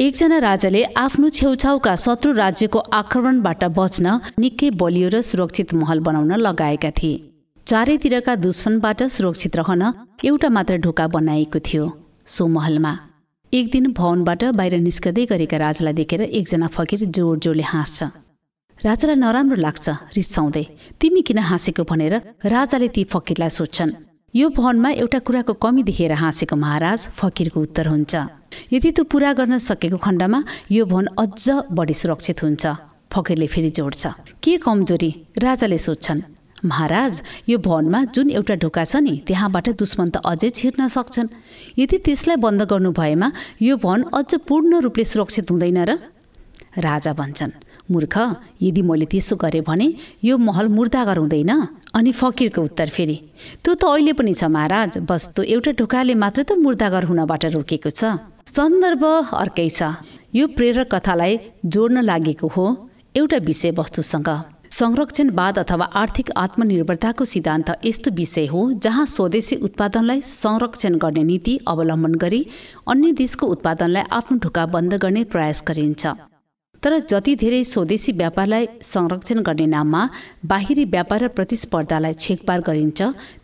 एकजना राजाले आफ्नो छेउछाउका शत्रु राज्यको आक्रमणबाट बच्न निकै बलियो र सुरक्षित महल बनाउन लगाएका थिए। चारैतिरका दुश्मनबाट सुरक्षित रहन एउटा मात्र ढोका बनाइएको थियो सो महलमा। एक दिन भवनबाट बाहिर निस्कँदै गरेका राजालाई देखेर एकजना फकिर जोड जोडले हाँस्छ। राजालाई नराम्रो लाग्छ रिसाउँदै तिमी किन हाँसेको भनेर? राजाले ती फकिरलाई सोध्छन्। यो भवनमा एउटा कुराको कमी देखेर हाँसेको महाराज फकिरको उत्तर हुन्छ। यदि त्यो पुरा गर्न सकेको खण्डमा यो भवन अझ बढी सुरक्षित हुन्छ फकिरले फेरि जोड्छ। के कमजोरी? राजाले सोध्छन्। महाराज यो भवनमा जुन एउटा ढोका छ नि त्यहाँबाट दुश्मन त अझै छिर्न सक्छन्। यदि त्यसलाई बन्द गर्नु भएमा यो भवन अझ पूर्ण रूपले सुरक्षित हुँदैन र? राजा भन्छन् मूर्ख यदि मैले त्यसो गरेँ भने यो महल मुर्दागर हुँदैन अनि फकिरको उत्तर फेरि त्यो त अहिले पनि छ महाराज बस त्यो एउटा ढोकाले मात्र त मुर्दागर हुनबाट रोकेको छ। सन्दर्भ अर्कै छ। यो प्रेरक कथालाई जोड्न लागेको हो एउटा विषयवस्तुसँग। संरक्षणवाद अथवा आर्थिक आत्मनिर्भरताको सिद्धान्त यस्तो विषय हो जहाँ स्वदेशी उत्पादनलाई संरक्षण गर्ने नीति अवलम्बन गरी अन्य देशको उत्पादनलाई आफ्नो ढोका बन्द गर्ने प्रयास गरिन्छ। तर जति धेरै स्वदेशी व्यापारलाई संरक्षण गर्ने नाममा बाहिरी व्यापार र प्रतिस्पर्धालाई छेकपार गरिन्छ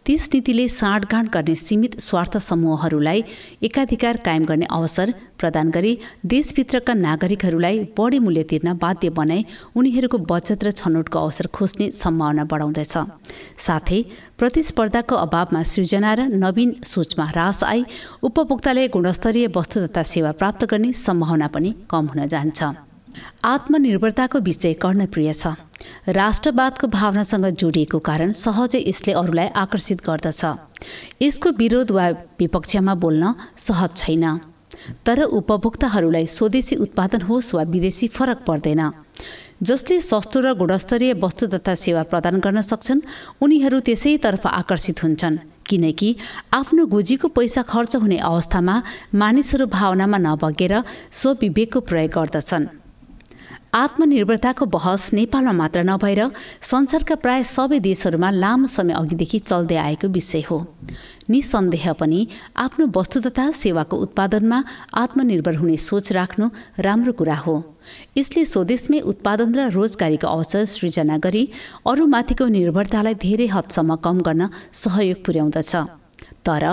त्यस नीतिले साँडगाँड गर्ने सीमित स्वार्थ समूहहरूलाई एकाधिकार कायम गर्ने अवसर प्रदान गरी देशभित्रका नागरिकहरूलाई बढी मूल्य तिर्न बाध्य बनाई उनीहरूको बचत र छनौटको अवसर खोज्ने सम्भावना बढाउँदछ। साथै प्रतिस्पर्धाको अभावमा सृजना र नवीन सोचमा ह्रास आई उपभोक्ताले गुणस्तरीय वस्तु तथा सेवा प्राप्त गर्ने सम्भावना पनि कम हुन जान्छ। आत्मनिर्भरताको विषय कर्णप्रिय छ। राष्ट्रवादको भावनासँग जोडिएको कारण सहजै यसले अरूलाई आकर्षित गर्दछ। यसको विरोध वा विपक्षमा बोल्न सहज छैन। तर उपभोक्ताहरूलाई स्वदेशी उत्पादन होस् वा विदेशी फरक पर्दैन। जसले सस्तो र गुणस्तरीय वस्तु तथा सेवा प्रदान गर्न सक्छन् उनीहरू त्यसैतर्फ आकर्षित हुन्छन् किनकि आफ्नो गोजीको पैसा खर्च हुने अवस्थामा मानिसहरू भावनामा नबगेर स्वविवेकको प्रयोग गर्दछन्। आत्मनिर्भरताको बहस नेपालमा मात्र नभएर संसारका प्राय सबै देशहरूमा लामो समय अघिदेखि चल्दै आएको विषय हो। निसन्देह पनि आफ्नो वस्तु तथा सेवाको उत्पादनमा आत्मनिर्भर हुने सोच राख्नु राम्रो कुरा हो। यसले स्वदेशमै उत्पादन र रोजगारीको अवसर सृजना गरी अरूमाथिको निर्भरतालाई धेरै हदसम्म कम गर्न सहयोग पुर्याउँदछ। तर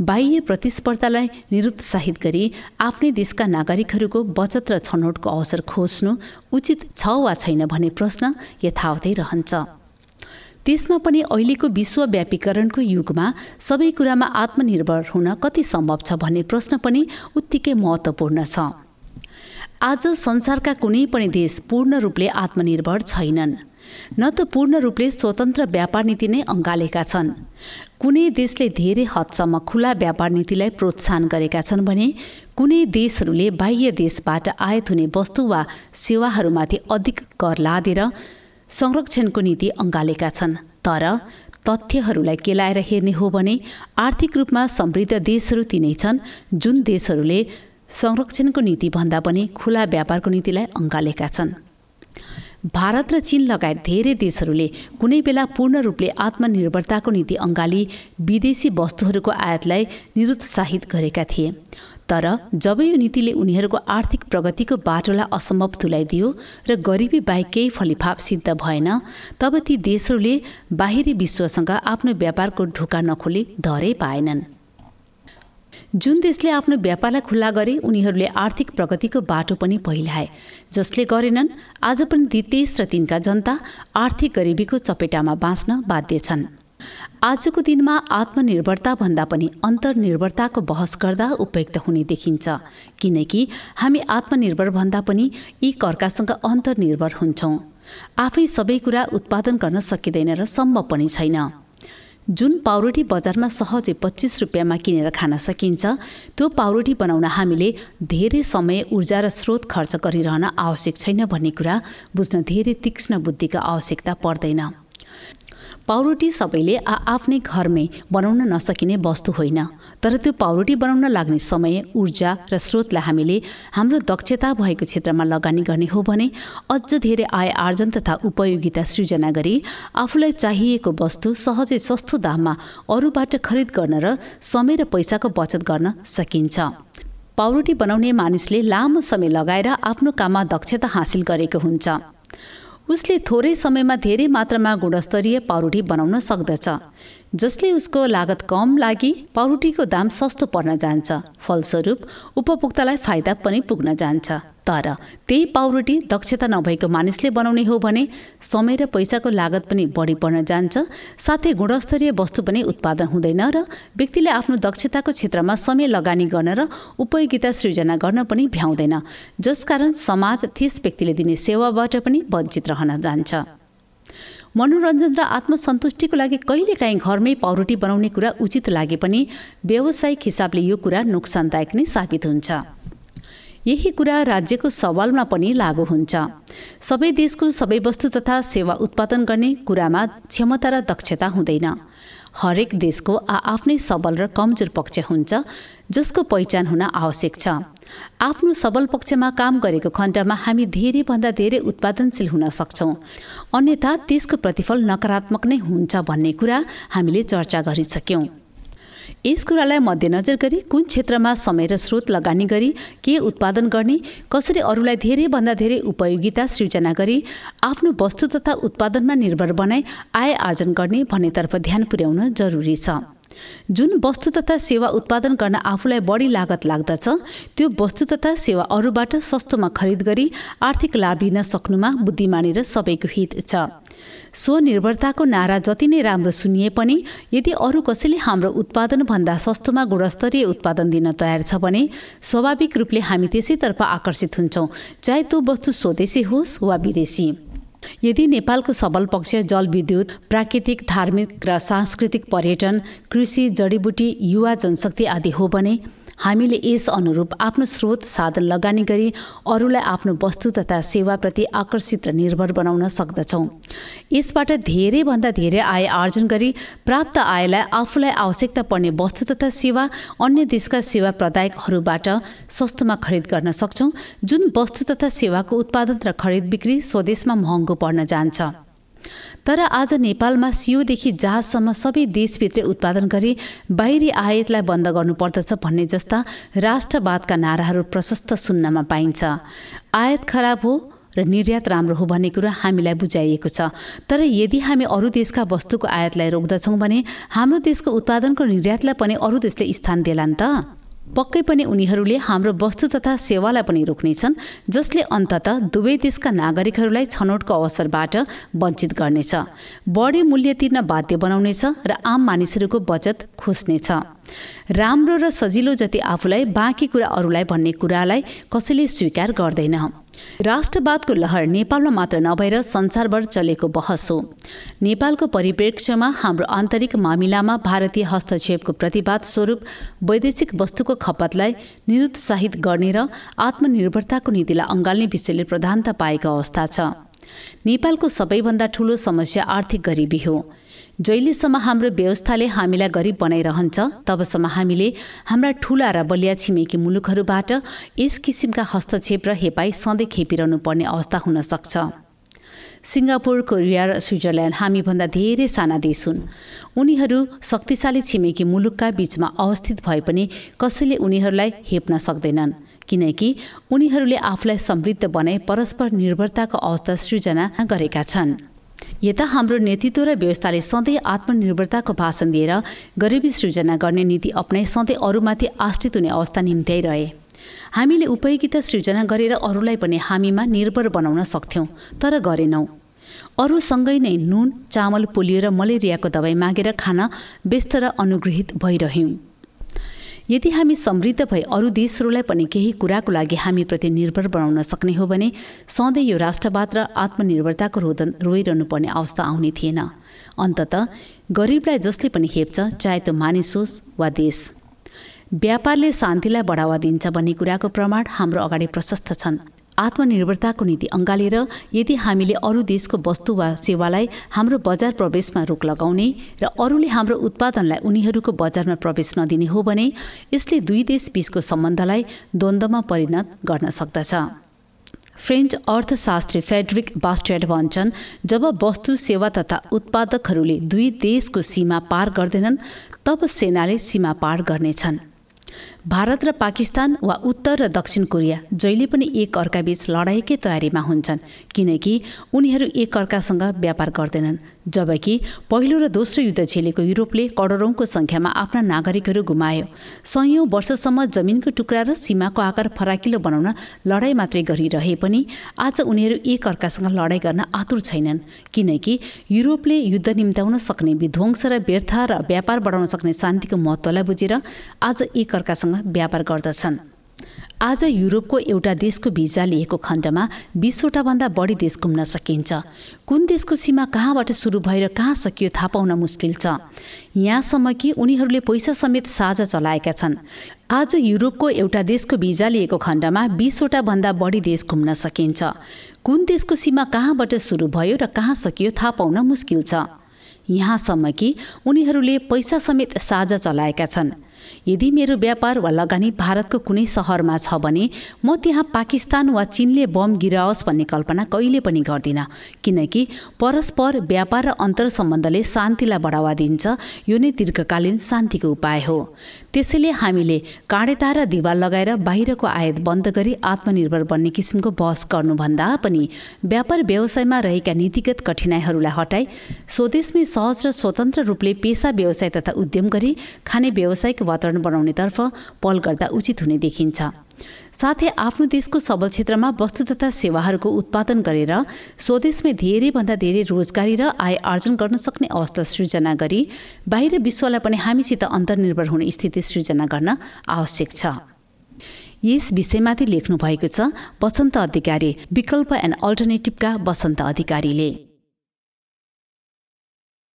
बाह्य प्रतिस्पर्धालाई निरुत्साहित गरी आफ्नै देशका नागरिकहरूको बचत र छनौटको अवसर खोज्नु उचित छ वा छैन भन्ने प्रश्न यथावतै रहन्छ। त्यसमा पनि अहिलेको विश्वव्यापीकरणको युगमा सबै कुरामा आत्मनिर्भर हुन कति सम्भव छ भन्ने प्रश्न पनि उत्तिकै महत्त्वपूर्ण छ। आज संसारका कुनै पनि देश पूर्ण रूपले आत्मनिर्भर छैनन्। न त पूर्ण रूपले स्वतन्त्र व्यापार नीति नै अँगालेका छन्। कुनै देशले धेरै हदसम्म खुला व्यापार नीतिलाई प्रोत्साहन गरेका छन् भने कुनै देशहरूले बाह्य देशबाट आयात हुने वस्तु वा सेवाहरूमाथि अधिक कर लादेर संरक्षणको नीति अँगालेका छन्। तर तथ्यहरूलाई केलाएर हेर्ने हो भने आर्थिक रूपमा समृद्ध देशहरू तिनै छन् जुन देशहरूले संरक्षणको नीतिभन्दा पनि खुला व्यापारको नीतिलाई अँगालेका छन्। भारत र चीन लगायत धेरै देशहरूले कुनै बेला पूर्ण रूपले आत्मनिर्भरताको नीति अङ्गाली विदेशी वस्तुहरूको आयातलाई निरुत्साहित गरेका थिए। तर जब यो नीतिले उनीहरूको आर्थिक प्रगतिको बाटोलाई असम्भव तुलाइदियो र गरिबी बाहेक केही फलिफाप सिद्ध भएन तब ती देशहरूले बाहिरी विश्वसँग आफ्नो व्यापारको ढोका नखोली धरै पाएनन्। जुन देशले आफ्नो व्यापारलाई खुल्ला गरे उनीहरूले आर्थिक प्रगतिको बाटो पनि पहिलाए जसले गरेनन् आज पनि ती तेइस र तिनका जनता आर्थिक गरिबीको चपेटामा बाँच्न बाध्य छन्। आजको दिनमा आत्मनिर्भरता भन्दा पनि अन्तर्निर्भरताको बहस गर्दा उपयुक्त हुने देखिन्छ किनकि हामी आत्मनिर्भर भन्दा पनि यी कर्कासँग अन्तर्निर्भर हुन्छौँ। आफै सबै कुरा उत्पादन गर्न सकिँदैन र सम्भव पनि छैन। जुन पाउरोटी बजारमा सहजै पच्चिस रुपियाँमा किनेर खान सकिन्छ त्यो पाउरोटी बनाउन हामीले धेरै समय ऊर्जा र स्रोत खर्च गरिरहन आवश्यक छैन भन्ने कुरा बुझ्न धेरै तीक्ष्ण बुद्धिका आवश्यकता पर्दैन। पाउरोटी सबैले आ आफ्नै घरमै बनाउन नसकिने वस्तु होइन। तर त्यो पाउरोटी बनाउन लाग्ने समय ऊर्जा र स्रोतलाई हामीले हाम्रो दक्षता भएको क्षेत्रमा लगानी गर्ने हो भने अझ धेरै आय आर्जन तथा उपयोगिता सृजना गरी आफूलाई चाहिएको वस्तु सहजै सस्तो दाममा अरूबाट खरिद गर्न र समय र पैसाको बचत गर्न सकिन्छ। पाउरोटी बनाउने मानिसले लामो समय लगाएर आफ्नो काममा दक्षता हासिल गरेको हुन्छ। उसले थोरै समयमा धेरै मात्रामा गुणस्तरीय पाउरोटी बनाउन सक्दछ। जसले उसको लागत कम लागि पाउरोटीको दाम सस्तो पर्न जान्छ। फलस्वरूप उपभोक्तालाई फाइदा पनि पुग्न जान्छ। तर त्यही पाउरोटी दक्षता नभएको मानिसले बनाउने हो भने समय र पैसाको लागत पनि बढी पर्न जान्छ। साथै गुणस्तरीय वस्तु पनि उत्पादन हुँदैन र व्यक्तिले आफ्नो दक्षताको क्षेत्रमा समय लगानी गर्न र उपयोगिता सृजना गर्न पनि भ्याउँदैन। जसकारण समाज त्यस व्यक्तिले दिने सेवाबाट पनि वञ्चित रहन जान्छ। मनोरञ्जन र आत्मसन्तुष्टिको लागि कहिलेकाहीँ घरमै पाउरोटी बनाउने कुरा उचित लागे पनि व्यावसायिक हिसाबले यो कुरा नोक्सानदायक नै साबित हुन्छ। यही कुरा राज्यको सवालमा पनि लागू हुन्छ। सबै देशको सबै वस्तु तथा सेवा उत्पादन गर्ने कुरामा क्षमता र दक्षता हुँदैन। हरेक देशको आफ्नै सबल र कमजोर पक्ष हुन्छ जसको पहिचान हुन आवश्यक छ। आफ्नो सबल पक्षमा काम गरेको खण्डमा हामी धेरैभन्दा धेरै उत्पादनशील हुन सक्छौँ। अन्यथा त्यसको प्रतिफल नकारात्मक नै हुन्छ भन्ने कुरा हामीले चर्चा गरिसक्यौँ। यस कुरालाई मध्यनजर गरी कुन क्षेत्रमा समय र स्रोत लगानी गरी के उत्पादन गर्ने कसरी अरूलाई धेरैभन्दा धेरै उपयोगिता सृजना गरी आफ्नो वस्तु तथा उत्पादनमा निर्भर बनाई आय आर्जन गर्ने भन्नेतर्फ ध्यान पुर्याउन जरुरी छ। जुन वस्तु तथा सेवा उत्पादन गर्न आफूलाई बढी लागत लाग्दछ त्यो वस्तु तथा सेवा अरूबाट सस्तोमा खरिद गरी आर्थिक लाभ लिन सक्नुमा बुद्धिमानी र सबैको हित छ। स्वनिर्भरताको नारा जति नै राम्रो सुनिए पनि यदि अरू कसैले हाम्रो उत्पादनभन्दा सस्तोमा गुणस्तरीय उत्पादन दिन तयार छ भने स्वाभाविक रूपले हामी त्यसैतर्फ आकर्षित हुन्छौँ चाहे त्यो वस्तु स्वदेशी होस् वा विदेशी। यदि नेपालको सबल पक्ष जलविद्युत प्राकृतिक धार्मिक र सांस्कृतिक पर्यटन कृषि जडीबुटी युवा जनशक्ति आदि हो भने हामीले यस अनुरूप आफ्नो स्रोत साधन लगानी गरी अरूलाई आफ्नो वस्तु तथा सेवाप्रति आकर्षित र निर्भर बनाउन सक्दछौँ। यसबाट धेरैभन्दा धेरै आय आर्जन गरी प्राप्त आयलाई आफूलाई आवश्यकता पर्ने वस्तु तथा सेवा अन्य देशका सेवा प्रदायकहरूबाट सस्तोमा खरिद गर्न सक्छौँ जुन वस्तु तथा सेवाको उत्पादन र खरिद बिक्री स्वदेशमा महँगो पर्न जान्छ। तर आज नेपालमा सियोदेखि जहाजसम्म सबै देशभित्रै उत्पादन गरी बाहिरी आयातलाई बन्द गर्नुपर्दछ भन्ने जस्ता राष्ट्रवादका नाराहरू प्रशस्त सुन्नमा पाइन्छ। आयात खराब हो र निर्यात राम्रो हो भन्ने कुरा हामीलाई बुझाइएको छ। तर यदि हामी अरू देशका वस्तुको आयातलाई रोक्दछौँ भने हाम्रो देशको उत्पादनको निर्यातलाई पनि अरू देशले स्थान देलान् त? पक्कै पनि उनीहरूले हाम्रो वस्तु तथा सेवालाई पनि रोक्नेछन् जसले अन्तत दुवै देशका नागरिकहरूलाई छनौटको अवसरबाट वञ्चित गर्नेछ। बढी मूल्य तिर्न बाध्य बनाउनेछ र आम मानिसहरूको बचत खोज्नेछ। राम्रो र सजिलो जति आफूलाई बाँकी कुरा अरूलाई भन्ने कुरालाई कसैले स्वीकार गर्दैन। राष्ट्रवादको लहर नेपालमा मात्र नभएर संसारभर चलेको बहस हो। नेपालको परिप्रेक्ष्यमा हाम्रो आन्तरिक मामिलामा भारतीय हस्तक्षेपको प्रतिवाद स्वरूप वैदेशिक वस्तुको खपतलाई निरुत्साहित गर्ने र आत्मनिर्भरताको नीतिलाई अँगाल्ने विषयले प्रधानता पाएको अवस्था छ। नेपालको सबैभन्दा ठूलो समस्या आर्थिक गरिबी हो। जहिलेसम्म हाम्रो व्यवस्थाले हामीलाई गरिब बनाइरहन्छ तबसम्म हामीले हाम्रा ठुला र बलिया छिमेकी मुलुकहरूबाट यस किसिमका हस्तक्षेप र हेपाई सधैँ खेपिरहनु पर्ने अवस्था हुन सक्छ सिङ्गापुर कोरिया र स्विजरल्यान्ड हामीभन्दा धेरै साना देश हुन्। उनीहरू शक्तिशाली छिमेकी मुलुकका बीचमा अवस्थित भए पनि कसैले उनीहरूलाई हेप्न सक्दैनन् किनकि उनीहरूले आफूलाई समृद्ध बनाई परस्पर निर्भरताको अवस्था सृजना गरेका छन्। यता हाम्रो नेतृत्व र व्यवस्थाले सधैँ आत्मनिर्भरताको भाषण दिएर गरिबी सृजना गर्ने नीति अप्नाइ सधैँ अरूमाथि आश्रित हुने अवस्था निम्त्याइरहे। हामीले उपयोगिता सृजना गरेर अरूलाई पनि हामीमा निर्भर बनाउन सक्थ्यौँ तर गरेनौँ। अरूसँगै नै नुन चामल पोलियो र मलेरियाको दबाई मागेर खान व्यस्त र अनुग्रहित भइरह्यौँ। यदि हामी समृद्ध भई अरू देशहरूलाई पनि केही कुराको लागि हामीप्रति निर्भर बनाउन सक्ने हो भने सधैँ यो राष्ट्रवाद र आत्मनिर्भरताको रोदन रोइरहनु पर्ने अवस्था आउने थिएन। अन्तत गरिबलाई जसले पनि हेप्छ चाहे त्यो मानिस होस् वा देश। व्यापारले शान्तिलाई बढावा दिन्छ भन्ने कुराको प्रमाण हाम्रो अगाडि प्रशस्त छन्। आत्मनिर्भरताको नीति अँगालेर यदि हामीले अरू देशको वस्तु वा सेवालाई हाम्रो बजार प्रवेशमा रोक लगाउने र अरूले हाम्रो उत्पादनलाई उनीहरूको बजारमा प्रवेश नदिने हो भने यसले दुई देश बीचको सम्बन्धलाई द्वन्द्वमा परिणत गर्न सक्दछ। फ्रेन्च अर्थशास्त्री फेड्रिक बास्टेड भन्छन् जब वस्तु सेवा तथा उत्पादकहरूले दुई देशको सीमा पार गर्दैनन् तब सेनाले सीमा पार गर्नेछन्। भारत र पाकिस्तान वा उत्तर र दक्षिण कोरिया जहिले पनि एक अर्काबीच लडाइँकै तयारीमा हुन्छन् किनकि उनीहरू एक अर्कासँग व्यापार गर्दैनन् जबकि पहिलो र दोस्रो युद्ध झेलेको युरोपले करोडौँको सङ्ख्यामा आफ्ना नागरिकहरू गुमायो। सयौँ वर्षसम्म जमिनको टुक्रा र सीमाको आकार फराकिलो बनाउन लडाइँ मात्रै गरिरहे पनि आज उनीहरू एक अर्कासँग लडाइँ गर्न आतुर छैनन् किनकि युरोपले युद्ध निम्त्याउन सक्ने विध्वंस र व्यर्थ र व्यापार बढाउन सक्ने शान्तिको महत्त्वलाई बुझेर आज एक अर्कासँग व्यापार गर्दछन्। आज युरोपको एउटा देशको भिजा लिएको खण्डमा बिसवटा भन्दा बढी देश घुम्न सकिन्छ। कुन देशको सीमा कहाँबाट सुरु भएर कहाँ सकियो थाहा पाउन मुस्किल छ। यहाँसम्म कि उनीहरूले पैसा समेत साझा चलाएका छन्। आज युरोपको एउटा देशको भिजा लिएको खण्डमा बिसवटा भन्दा बढी देश घुम्न सकिन्छ। कुन देशको सीमा कहाँबाट सुरु भयो र कहाँ सकियो थाहा पाउन मुस्किल छ। यहाँसम्म कि उनीहरूले पैसा समेत साझा चलाएका छन्। यदि मेरो व्यापार वा लगानी भारतको कुनै सहरमा छ भने म त्यहाँ पाकिस्तान वा चिनले बम गिराओस् भन्ने कल्पना कहिले पनि गर्दिनँ। किनकि परस्पर व्यापार र अन्तर सम्बन्धले शान्तिलाई बढावा दिन्छ यो नै दीर्घकालीन शान्तिको उपाय हो। त्यसैले हामीले काँडेता र दिवाल लगाएर बाहिरको आयात बन्द गरी आत्मनिर्भर बन्ने किसिमको बहस गर्नुभन्दा पनि व्यापार व्यवसायमा रहेका नीतिगत कठिनाइहरूलाई हटाई स्वदेशमै सहज र स्वतन्त्र रूपले पेसा व्यवसाय तथा उद्यम गरी खाने व्यावसायिक वातावरण बनाउनेतर्फ पहल गर्दा उचित हुने देखिन्छ। साथै आफ्नो देशको सबल क्षेत्रमा वस्तु तथा सेवाहरूको उत्पादन गरेर स्वदेशमै धेरैभन्दा धेरै रोजगारी र आय आर्जन गर्न सक्ने अवस्था सृजना गरी बाहिर विश्वलाई पनि हामीसित अन्तर्निर्भर हुने स्थिति सृजना गर्न आवश्यक छ। यस विषयमाथि लेख्नु भएको छ वसन्त अधिकारी विकल्प एन्ड अल्टरनेटिभका वसन्त अधिकारीले।